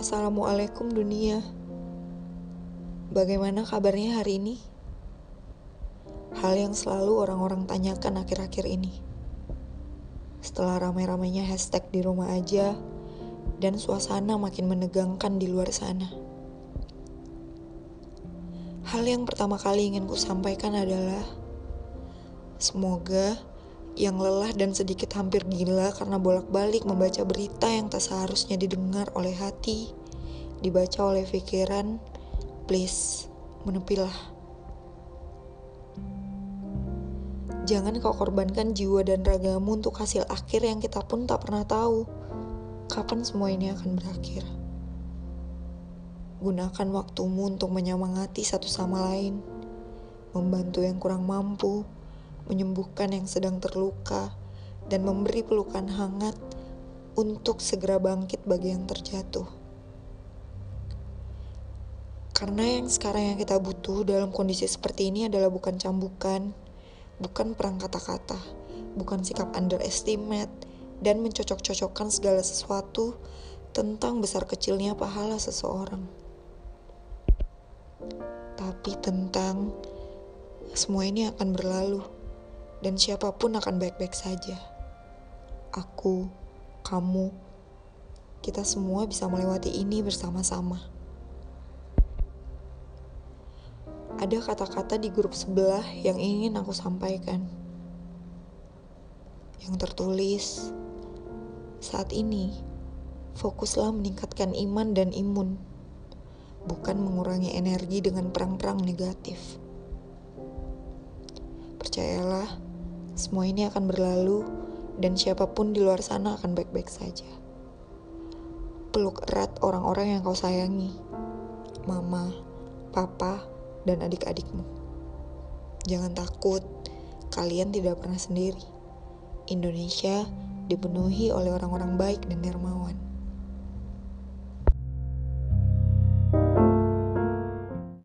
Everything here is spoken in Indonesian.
Assalamualaikum dunia. Bagaimana kabarnya hari ini? Hal yang selalu orang-orang tanyakan akhir-akhir ini. Setelah ramai-ramainya hashtag di rumah aja dan suasana makin menegangkan di luar sana. Hal yang pertama kali ingin ku sampaikan adalah semoga yang lelah dan sedikit hampir gila karena bolak-balik membaca berita yang tak seharusnya didengar oleh hati, dibaca oleh pikiran, please, menepilah. Jangan kau korbankan jiwa dan ragamu untuk hasil akhir yang kita pun tak pernah tahu kapan semua ini akan berakhir. Gunakan waktumu untuk menyemangati satu sama lain, membantu yang kurang mampu, menyembuhkan yang sedang terluka, dan memberi pelukan hangat untuk segera bangkit bagi yang terjatuh. Karena yang sekarang yang kita butuh dalam kondisi seperti ini adalah bukan cambukan, bukan perang kata-kata, bukan sikap underestimate, dan mencocok-cocokkan segala sesuatu tentang besar kecilnya pahala seseorang. Tapi tentang semua ini akan berlalu dan siapa pun akan baik-baik saja. Aku, kamu, kita semua bisa melewati ini bersama-sama. Ada kata-kata di grup sebelah yang ingin aku sampaikan. Yang tertulis, saat ini fokuslah meningkatkan iman dan imun, bukan mengurangi energi dengan perang-perang negatif. Percayalah, semua ini akan berlalu dan siapa pun di luar sana akan baik-baik saja. Peluk erat orang-orang yang kau sayangi. Mama, papa, dan adik-adikmu. Jangan takut, kalian tidak pernah sendiri. Indonesia dipenuhi oleh orang-orang baik dan dermawan.